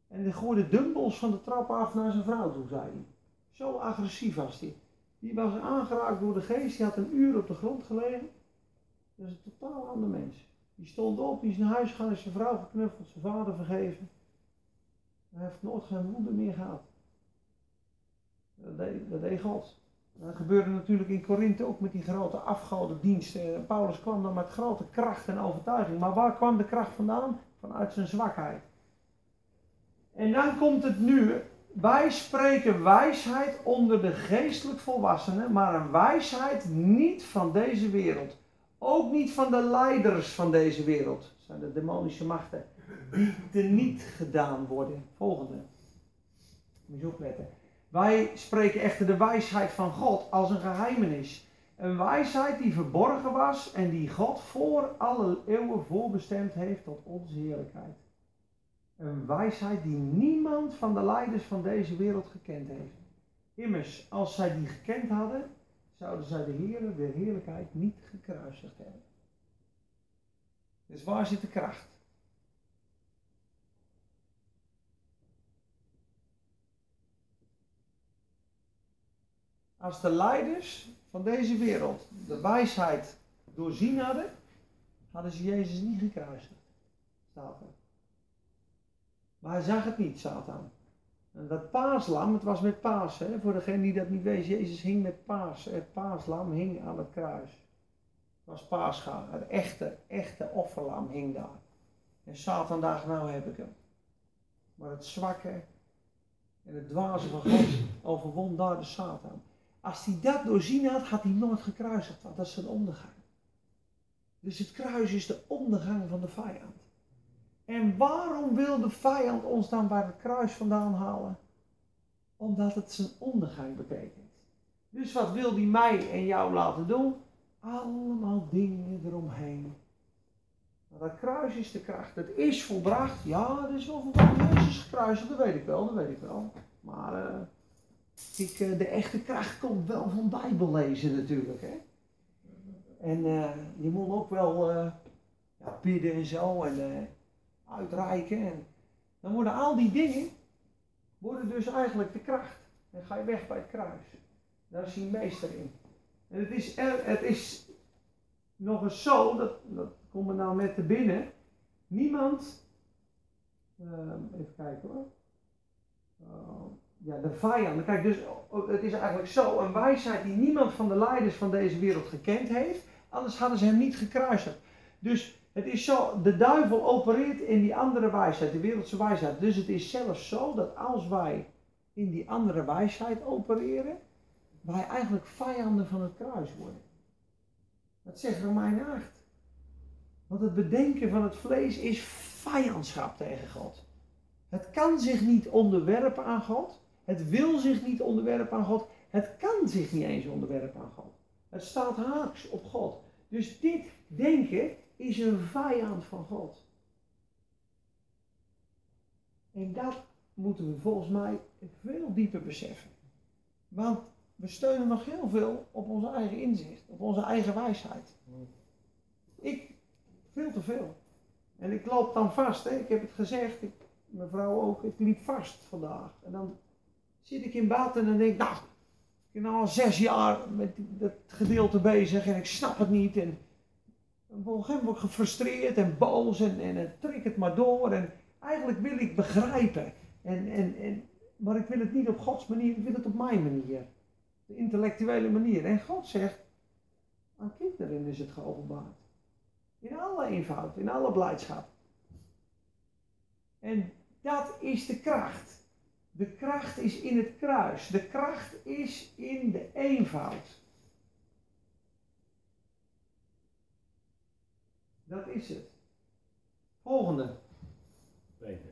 En die gooide dumbbells van de trap af naar zijn vrouw toe, zei hij. Zo agressief was hij. Die was aangeraakt door de geest, die had een uur op de grond gelegen. Dat is een totaal ander mens. Die stond op, die is naar huis gegaan, is zijn vrouw geknuffeld, zijn vader vergeven. Hij heeft nooit geen woede meer gehad. Dat deed, dat deed God. Dat gebeurde natuurlijk in Korinthe ook met die grote afgodendiensten. Paulus kwam dan met grote kracht en overtuiging. Maar waar kwam de kracht vandaan? Vanuit zijn zwakheid. En dan komt het nu, wij spreken wijsheid onder de geestelijk volwassenen, maar een wijsheid niet van deze wereld. Ook niet van de leiders van deze wereld. Zijn de demonische machten. Die teniet gedaan worden. Volgende. Moet je opletten. Wij spreken echter de wijsheid van God als een geheimenis. Een wijsheid die verborgen was en die God voor alle eeuwen voorbestemd heeft tot onze heerlijkheid. Een wijsheid die niemand van de leiders van deze wereld gekend heeft. Immers, als zij die gekend hadden, zouden zij de Heer, de heerlijkheid, niet gekruisigd hebben. Dus waar zit de kracht? Als de leiders van deze wereld de wijsheid doorzien hadden, hadden ze Jezus niet gekruisigd. Maar hij zag het niet, Satan. En dat paaslam, het was met paas, hè? voor degene die dat niet weet, Jezus hing met paas. Het paaslam hing aan het kruis. Het was paascha, het echte, echte offerlam hing daar. En Satan dacht, nou heb ik hem. Maar het zwakke en het dwaze van God overwon daar de Satan. Als hij dat doorzien had, had hij nooit gekruisigd, want dat is zijn ondergang. Dus het kruis is de ondergang van de vijand. En waarom wil de vijand ons dan bij het kruis vandaan halen? Omdat het zijn ondergang betekent. Dus wat wil hij mij en jou laten doen? Allemaal dingen eromheen. Maar dat kruis is de kracht. Het is volbracht. Ja, het is wel volbracht. Jezus gekruisigd, dat weet ik wel, dat weet ik wel. Maar uh, ik, uh, de echte kracht komt wel van Bijbel lezen natuurlijk. Hè? En uh, je moet ook wel ja, bidden en zo. En, uitreiken. En dan worden al die dingen, worden dus eigenlijk de kracht. En ga je weg bij het kruis. Daar is hij meester in. En het is, het is nog eens zo, dat, dat komt er nou net te binnen. Niemand, uh, even kijken hoor. Ja, de vijanden. Kijk, dus het is eigenlijk zo, een wijsheid die niemand van de leiders van deze wereld gekend heeft. Anders hadden ze hem niet gekruisigd. Dus het is zo, de duivel opereert in die andere wijsheid, de wereldse wijsheid. Dus het is zelfs zo dat als wij in die andere wijsheid opereren, wij eigenlijk vijanden van het kruis worden. Dat zegt Romein 8. Want het bedenken van het vlees is vijandschap tegen God. Het kan zich niet onderwerpen aan God. Het wil zich niet onderwerpen aan God. Het kan zich niet eens onderwerpen aan God. Het staat haaks op God. Dus dit denken is een vijand van God. En dat moeten we volgens mij veel dieper beseffen. Want we steunen nog heel veel op onze eigen inzicht, op onze eigen wijsheid. Ik, veel te veel. En ik loop dan vast, hè. ik heb het gezegd, ik, mijn vrouw ook, ik liep vast vandaag. En dan zit ik in bad en denk ik, nou, ik ben al zes jaar met dat gedeelte bezig en ik snap het niet. En op een word ik gefrustreerd en boos en, en het trek het maar door. En eigenlijk wil ik begrijpen. En, en, en, maar ik wil het niet op Gods manier, ik wil het op mijn manier. De intellectuele manier. En God zegt, aan kinderen is het geopenbaard. In alle eenvoud, in alle blijdschap. En dat is de kracht. De kracht is in het kruis. De kracht is in de eenvoud. Dat is het. Volgende. Peter.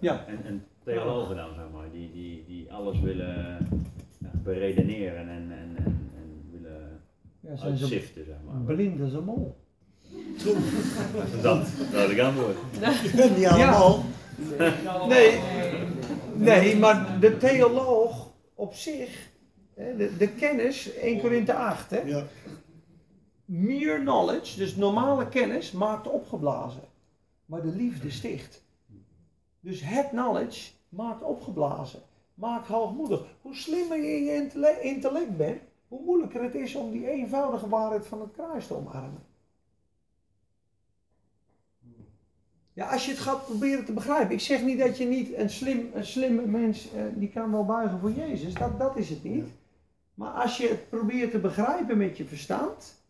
Ja. En, en theologen dan, zeg maar, die, die, die alles willen ja, beredeneren en, en, en, en willen Ja, zijn ze uitsiften, zeg maar. blind als een mol. Dat, dat ik antwoord. Niet allemaal. Nee, nee, maar de theoloog op zich, hè, de, de kennis, 1 Korinthe 8, hè, Ja. mere knowledge, dus normale kennis, maakt opgeblazen. Maar de liefde sticht. Dus het knowledge maakt opgeblazen, maakt hoogmoedig. Hoe slimmer je in je intelle- intellect bent, hoe moeilijker het is om die eenvoudige waarheid van het kruis te omarmen. Ja, als je het gaat proberen te begrijpen. Ik zeg niet dat je niet een slim, een slimme mens, eh, die kan wel buigen voor Jezus. Dat, dat is het niet. Maar als je het probeert te begrijpen met je verstand.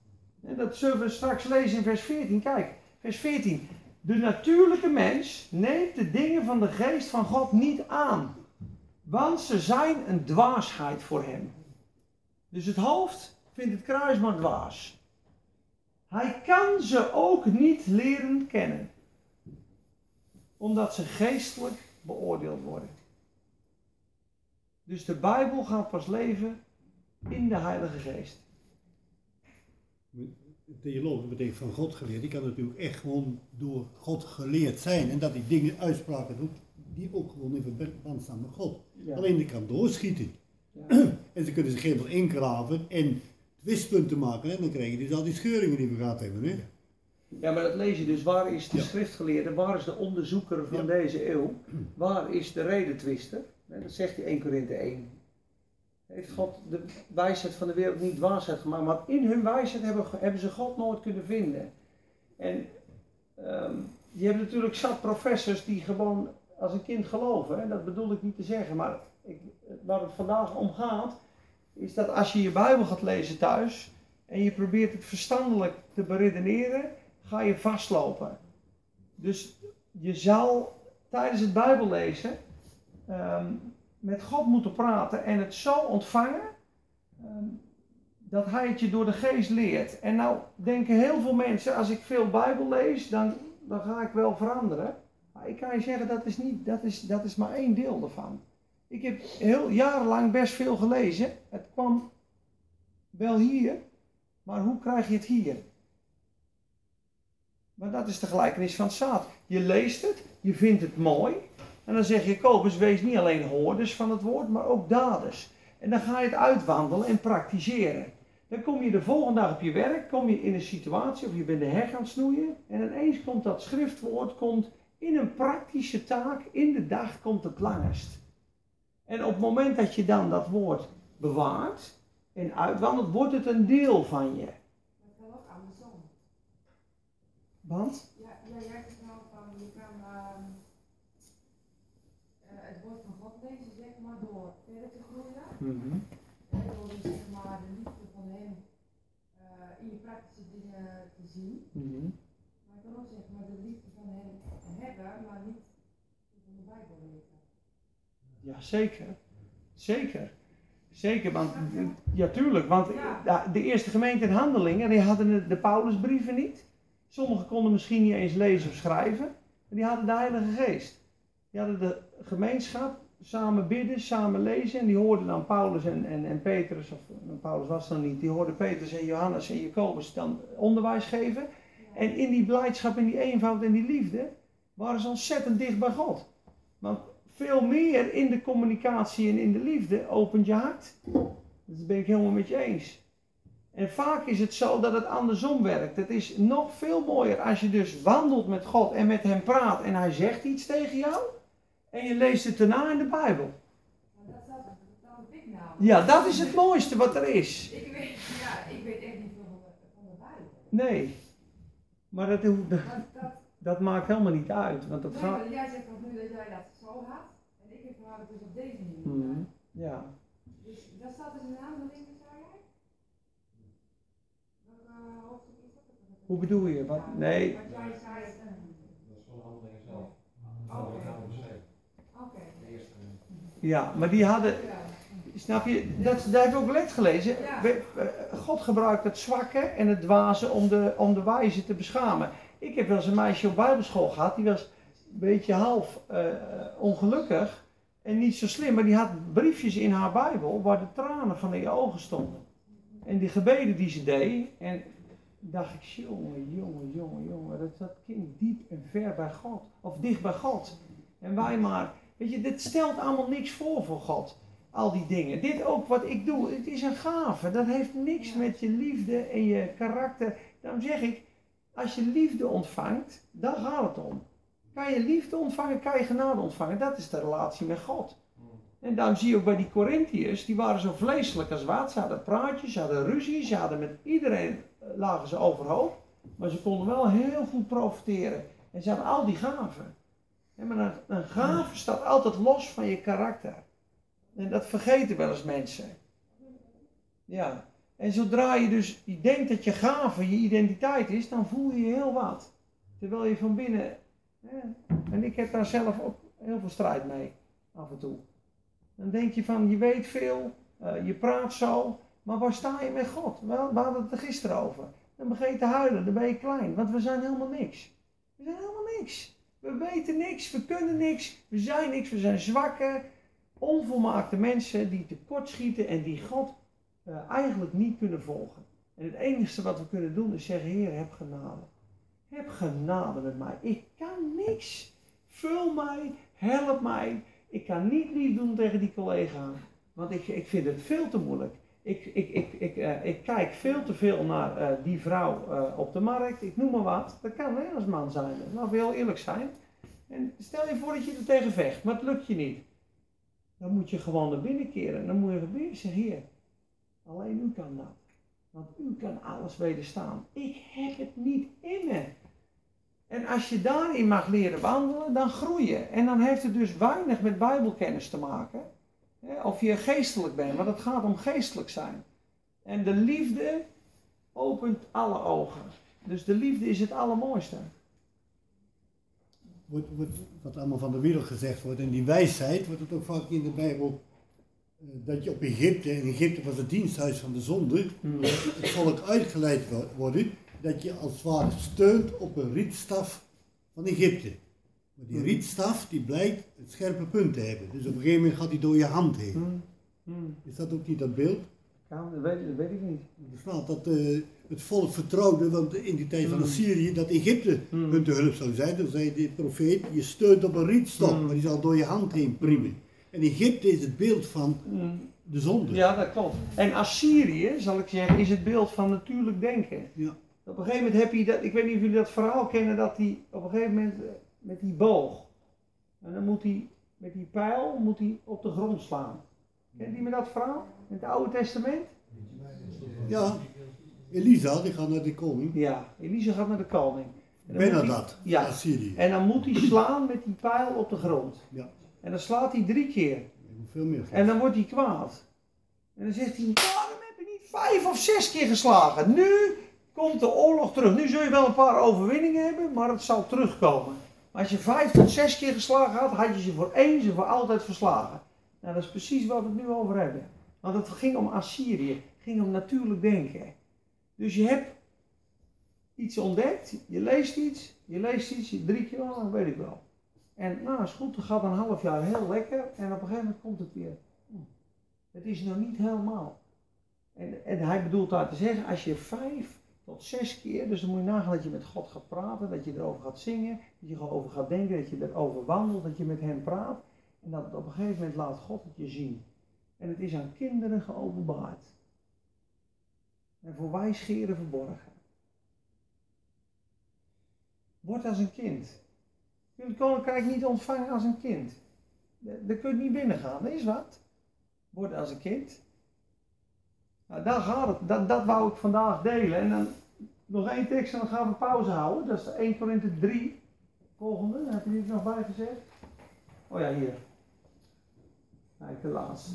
En dat zullen we straks lezen in vers 14. Kijk, vers 14. De natuurlijke mens neemt de dingen van de geest van God niet aan. Want ze zijn een dwaasheid voor hem. Dus het hoofd vindt het kruis maar dwaas. Hij kan ze ook niet leren kennen. Omdat ze geestelijk beoordeeld worden. Dus de Bijbel gaat pas leven in de Heilige Geest. Een theoloog, dat betekent van God geleerd, die kan natuurlijk echt gewoon door God geleerd zijn. En dat hij dingen, uitspraken doet, die ook gewoon in verband staan met God. Alleen die kan doorschieten. Ja. En ze kunnen zich helemaal ingraven en twistpunten maken. En dan krijg je dus al die scheuringen die we gehad hebben. Hè? Ja, maar dat lees je dus. Waar is de Ja. schriftgeleerde? Waar is de onderzoeker van Ja. deze eeuw? Waar is de redetwister? Hè, Dat zegt hij 1 Korinthe 1. Heeft God de wijsheid van de wereld niet dwaasheid gemaakt, maar in hun wijsheid hebben, hebben ze God nooit kunnen vinden. En ehm, je hebt natuurlijk zat professors die gewoon als een kind geloven. Hè? Dat bedoel ik niet te zeggen, maar ik, waar het vandaag om gaat, is dat als je je Bijbel gaat lezen thuis en je probeert het verstandelijk te beredeneren, ga je vastlopen. Dus je zal tijdens het Bijbellezen ehm, met God moeten praten en het zo ontvangen ehm, dat Hij het je door de geest leert. En nou denken heel veel mensen, als ik veel Bijbel lees, dan, dan ga ik wel veranderen. Maar ik kan je zeggen, dat is, niet, dat, is, dat is maar één deel ervan. Ik heb heel jarenlang best veel gelezen. Het kwam wel hier, maar hoe krijg je het hier? Maar dat is de gelijkenis van zaad. Je leest het, je vindt het mooi. En dan zeg je, Kobus, wees niet alleen hoorders van het woord, maar ook daders. En dan ga je het uitwandelen en praktiseren. Dan kom je de volgende dag op je werk, kom je in een situatie of je bent de heg aan het snoeien. En ineens komt dat schriftwoord komt in een praktische taak, in de dag komt het langst. En op het moment dat je dan dat woord bewaart en uitwandelt, wordt het een deel van je. Dat kan ook andersom. Want? Ja, ja jij zegt nou van je kan ehm, eh, het woord van God lezen, zeg maar, door verder te groeien. Hè, door dus, zeg maar de liefde van hem eh, in je praktische dingen te zien. Maar je kan ook zeg maar de liefde van hem hebben, maar niet van de Bijbel weten. Ja, zeker. Zeker. Zeker, want ja, tuurlijk, want Ja. de- eerste gemeente in Handelingen, die hadden de- de Paulusbrieven niet. Sommigen konden misschien niet eens lezen of schrijven, maar die hadden de Heilige Geest. Die hadden de gemeenschap, samen bidden, samen lezen en die hoorden dan Paulus en, en, en Petrus, of nou, Paulus was dan niet, die hoorden Petrus en Johannes en Jacobus dan onderwijs geven. En in die blijdschap, in die eenvoud en die liefde, waren ze ontzettend dicht bij God. Want veel meer in de communicatie en in de liefde opent je hart. Dat ben ik helemaal met je eens. En vaak is het zo dat het andersom werkt. Het is nog veel mooier als je dus wandelt met God en met hem praat en hij zegt iets tegen jou. En je leest het daarna in de Bijbel. Heb. Ja, dat is het mooiste wat er is. Ik weet, ja, ik weet echt niet veel van de, van Bijbel. Nee. Maar dat, hoeft- dat, Dat, maakt helemaal niet uit. Want dat gaat. jij zegt ook nu dat jij dat zo had. En ik ervaar het dus op deze manier. Mhm. Ja. Dus dat staat dus in de handelingen, zei jij? Welk uh, hoofdstuk is dat? Hoe bedoel je? Wat? Nee. Wat jij zei. eh, Dat is handelingen zelf. Oké. Beschreven. Oké. Ja, maar die hadden. Snap je? Dat, daar heb ik ook let gelezen. God gebruikt het zwakke en het dwaze om de, om de wijze te beschamen. Ik heb wel eens een meisje op bijbelschool gehad, die was een beetje half eh, ongelukkig en niet zo slim, maar die had briefjes in haar Bijbel waar de tranen van in je ogen stonden. En die gebeden die ze deed, en dacht ik, jongen, jongen, jongen, jongen, dat, dat kind diep en ver bij God, of dicht bij God. En wij maar, weet je, dit stelt allemaal niks voor voor God al die dingen. Dit ook wat ik doe, het is een gave. Dat heeft niks met je liefde en je karakter. Daarom zeg ik, als je liefde ontvangt, dan gaat het om. Kan je liefde ontvangen, kan je genade ontvangen. Dat is de relatie met God. En daarom zie je ook bij die Corinthiërs, die waren zo vleeselijk als wat. Ze hadden praatjes, ze hadden ruzie, ze hadden met iedereen, lagen ze overhoop. Maar ze konden wel heel goed profiteren. En ze hadden al die gaven. Ja, maar een, gave staat altijd los van je karakter. En dat vergeten wel eens mensen. Ja. En zodra je dus je denkt dat je gave je identiteit is, dan voel je je heel wat. Terwijl je van binnen. En ik heb daar zelf ook heel veel strijd mee, af en toe. Dan denk je van, je weet veel, eh, je praat zo, maar waar sta je met God? Wel, we hadden het er gisteren over. Dan begin je te huilen, dan ben je klein, want we zijn helemaal niks. We zijn helemaal niks. We weten niks, we kunnen niks, we zijn niks, we zijn zwakke, onvolmaakte mensen die tekortschieten en die God eh, eigenlijk niet kunnen volgen. En het enige wat we kunnen doen is zeggen, Heer, heb genade. Heb genade met mij. Ik kan niks. Vul mij, help mij. Ik kan niet lief doen tegen die collega, want ik, ik vind het veel te moeilijk. Ik, ik, ik, ik, eh, ik kijk veel te veel naar eh, die vrouw eh, op de markt, ik noem maar wat. Dat kan hè, als man zijn, laten we heel eerlijk zijn. En stel je voor dat je er tegen vecht, maar het lukt je niet. Dan moet je gewoon naar binnen keren en dan moet je weer zeggen, Heer, alleen u kan dat. Want u kan alles wederstaan. Ik heb het niet in me. En als je daarin mag leren wandelen, dan groei je. En dan heeft het dus weinig met bijbelkennis te maken. Of je geestelijk bent, want het gaat om geestelijk zijn. En de liefde opent alle ogen. Dus de liefde is het allermooiste. wordt, wordt, wat allemaal van de wereld gezegd wordt. En die wijsheid wordt het ook vaak in de Bijbel. eh, Dat je op Egypte, en Egypte was het diensthuis van de zonde, het volk uitgeleid wo- worden, dat je als het ware steunt op een rietstaf van Egypte. Maar die rietstaf die blijkt het scherpe punt te hebben. Dus op een gegeven moment gaat die door je hand heen. Hmm. Hmm. Is dat ook niet dat beeld? Ja, dat, weet, dat weet ik niet. Dat eh, het volk vertrouwde, want in die tijd van Mhm. Assyrië, dat Egypte Hmm. hun te hulp zou zijn. Dan zei de profeet, je steunt op een rietstok, Mm. maar die zal door je hand heen priemen. En Egypte is het beeld van Hmm. de zonde. Ja, dat klopt. En Assyrië, zal ik zeggen, is het beeld van natuurlijk denken. Ja. Op een gegeven moment heb je dat, ik weet niet of jullie dat verhaal kennen, dat hij op een gegeven moment met die boog, en dan moet hij met die pijl moet hij op de grond slaan. Kent je me dat verhaal? In het Oude Testament? Ja, Elisa, die gaat naar de koning. Ja, Elise gaat naar de koning. Benadat, Ja. Assyrië. En dan moet hij slaan met die pijl op de grond. Ja. En dan slaat hij drie keer. Veel meer. En dan wordt hij kwaad. En dan zegt hij, waarom heb je niet vijf of zes keer geslagen? Nu komt de oorlog terug. Nu zul je wel een paar overwinningen hebben, maar het zal terugkomen. Als je vijf tot zes keer geslagen had, had je ze voor eens en voor altijd verslagen. Nou, dat is precies waar we het nu over hebben. Want het ging om Assyrië, het ging om natuurlijk denken. Dus je hebt iets ontdekt, je leest iets, je leest iets, je drie keer, oh, dat weet ik wel. En nou, is goed, het gaat een half jaar heel lekker en op een gegeven moment komt het weer. Hm, Het is nog niet helemaal. En, en hij bedoelt daar te zeggen, als je vijf zes keer, dus dan moet je nagaan dat je met God gaat praten, dat je erover gaat zingen, dat je erover gaat denken, dat je erover wandelt, dat je met hem praat. En dat op een gegeven moment laat God het je zien. En het is aan kinderen geopenbaard. En voor wijsgeren verborgen. Word als een kind. Je het koninkrijk niet ontvangen als een kind. Daar kun je niet binnen gaan, dat is wat. Word als een kind. Nou, daar gaat het. Dat, dat wou ik vandaag delen. En dan nog één tekst en dan gaan we pauze houden. Dat is 1 Korinthe 3. Volgende, heb je die er nog bij gezet? Oh ja, hier. Kijk, de laatste.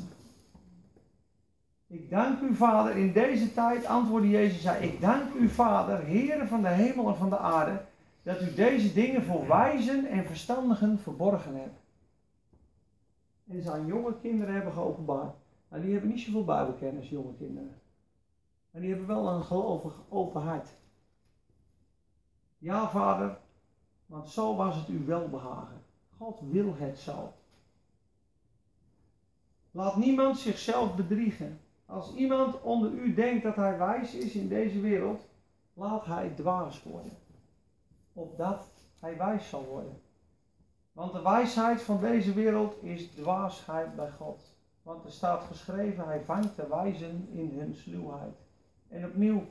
Ik dank u, Vader, in deze tijd, antwoordde Jezus, zei, ik dank u, Vader, Heere van de hemel en van de aarde, dat u deze dingen voor wijzen en verstandigen verborgen hebt. En ze aan jonge kinderen hebben geopenbaard. Maar die hebben niet zoveel bijbelkennis, jonge kinderen. Maar die hebben wel een gelovig open hart. Ja, vader, want zo was het u welbehagen. God wil het zo. Laat niemand zichzelf bedriegen. Als iemand onder u denkt dat hij wijs is in deze wereld, laat hij dwaas worden. Opdat hij wijs zal worden. Want de wijsheid van deze wereld is dwaasheid bij God. Want er staat geschreven, hij vangt de wijzen in hun sluwheid. En opnieuw,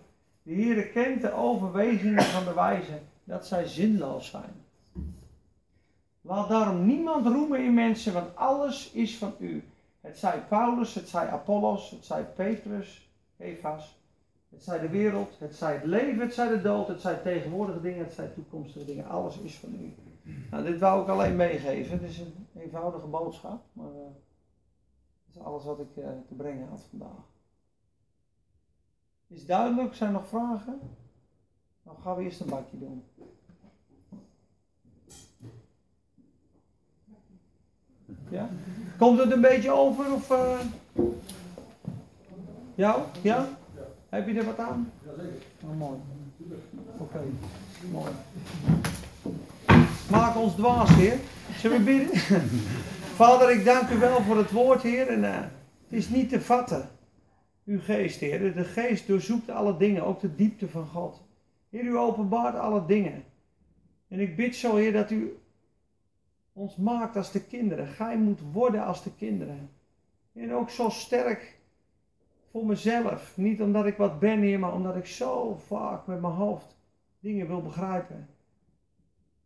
de Heere kent de overwegingen van de wijzen, dat zij zinloos zijn. Laat daarom niemand roemen in mensen, want alles is van u. Het zij Paulus, het zij Apollos, het zij Petrus, Evas, het zij de wereld, het zij het leven, het zij de dood, het zij tegenwoordige dingen, het zij toekomstige dingen. Alles is van u. Nou, dit wou ik alleen meegeven. Het is een eenvoudige boodschap, maar dat is alles wat ik uh, te brengen had vandaag. Is duidelijk? Zijn er nog vragen? Dan gaan we eerst een bakje doen. Ja? Komt het een beetje over of... eh Jou? Ja? Heb je er wat aan? Oh, mooi. Oké, mooi. Maak ons dwaas, Heer. Zullen we bidden? Vader, ik dank u wel voor het woord, Heer. En, eh, het is niet te vatten, uw geest, Heer. De geest doorzoekt alle dingen, ook de diepte van God. Heer, u openbaart alle dingen. En ik bid zo, Heer, dat u ons maakt als de kinderen. Gij moet worden als de kinderen. En ook zo sterk voor mezelf. Niet omdat ik wat ben, Heer, maar omdat ik zo vaak met mijn hoofd dingen wil begrijpen.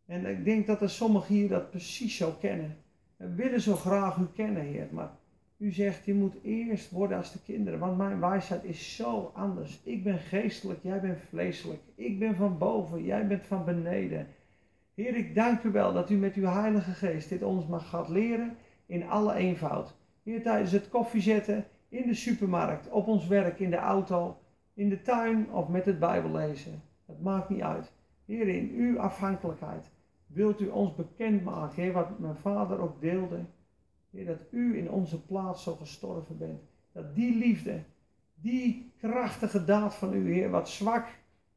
En ik denk dat er sommigen hier dat precies zo kennen. We willen zo graag u kennen, Heer. Maar u zegt, je moet eerst worden als de kinderen. Want mijn wijsheid is zo anders. Ik ben geestelijk, jij bent vleeselijk. Ik ben van boven, jij bent van beneden. Heer, ik dank u wel dat u met uw Heilige Geest dit ons mag gaat leren in alle eenvoud. Heer, tijdens het koffiezetten, in de supermarkt, op ons werk, in de auto, in de tuin of met het Bijbellezen. Het maakt niet uit. Heer, in uw afhankelijkheid wilt u ons bekendmaken, Heer, wat mijn vader ook deelde. Heer, dat u in onze plaats zo gestorven bent. Dat die liefde, die krachtige daad van u, Heer, wat zwak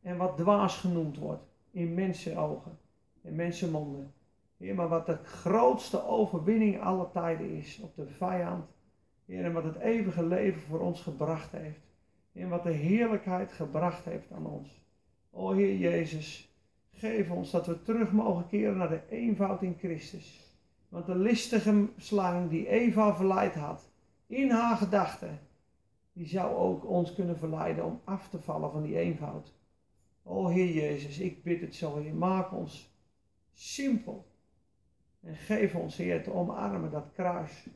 en wat dwaas genoemd wordt in mensenogen, in mensenmonden. Heer, maar wat de grootste overwinning aller tijden is op de vijand. Heer, en wat het eeuwige leven voor ons gebracht heeft. En wat de heerlijkheid gebracht heeft aan ons. O Heer Jezus, geef ons dat we terug mogen keren naar de eenvoud in Christus. Want de listige slang die Eva verleid had, in haar gedachten, die zou ook ons kunnen verleiden om af te vallen van die eenvoud. O Heer Jezus, ik bid het zo, Heer, maak ons simpel. En geef ons, Heer, te omarmen dat kruis.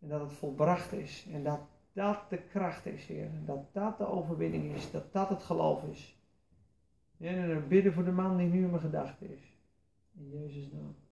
En dat het volbracht is. En dat dat de kracht is, Heer. En dat dat de overwinning is. Dat dat het geloof is. En we bidden voor de man die nu in mijn gedachten is. In Jezus' naam.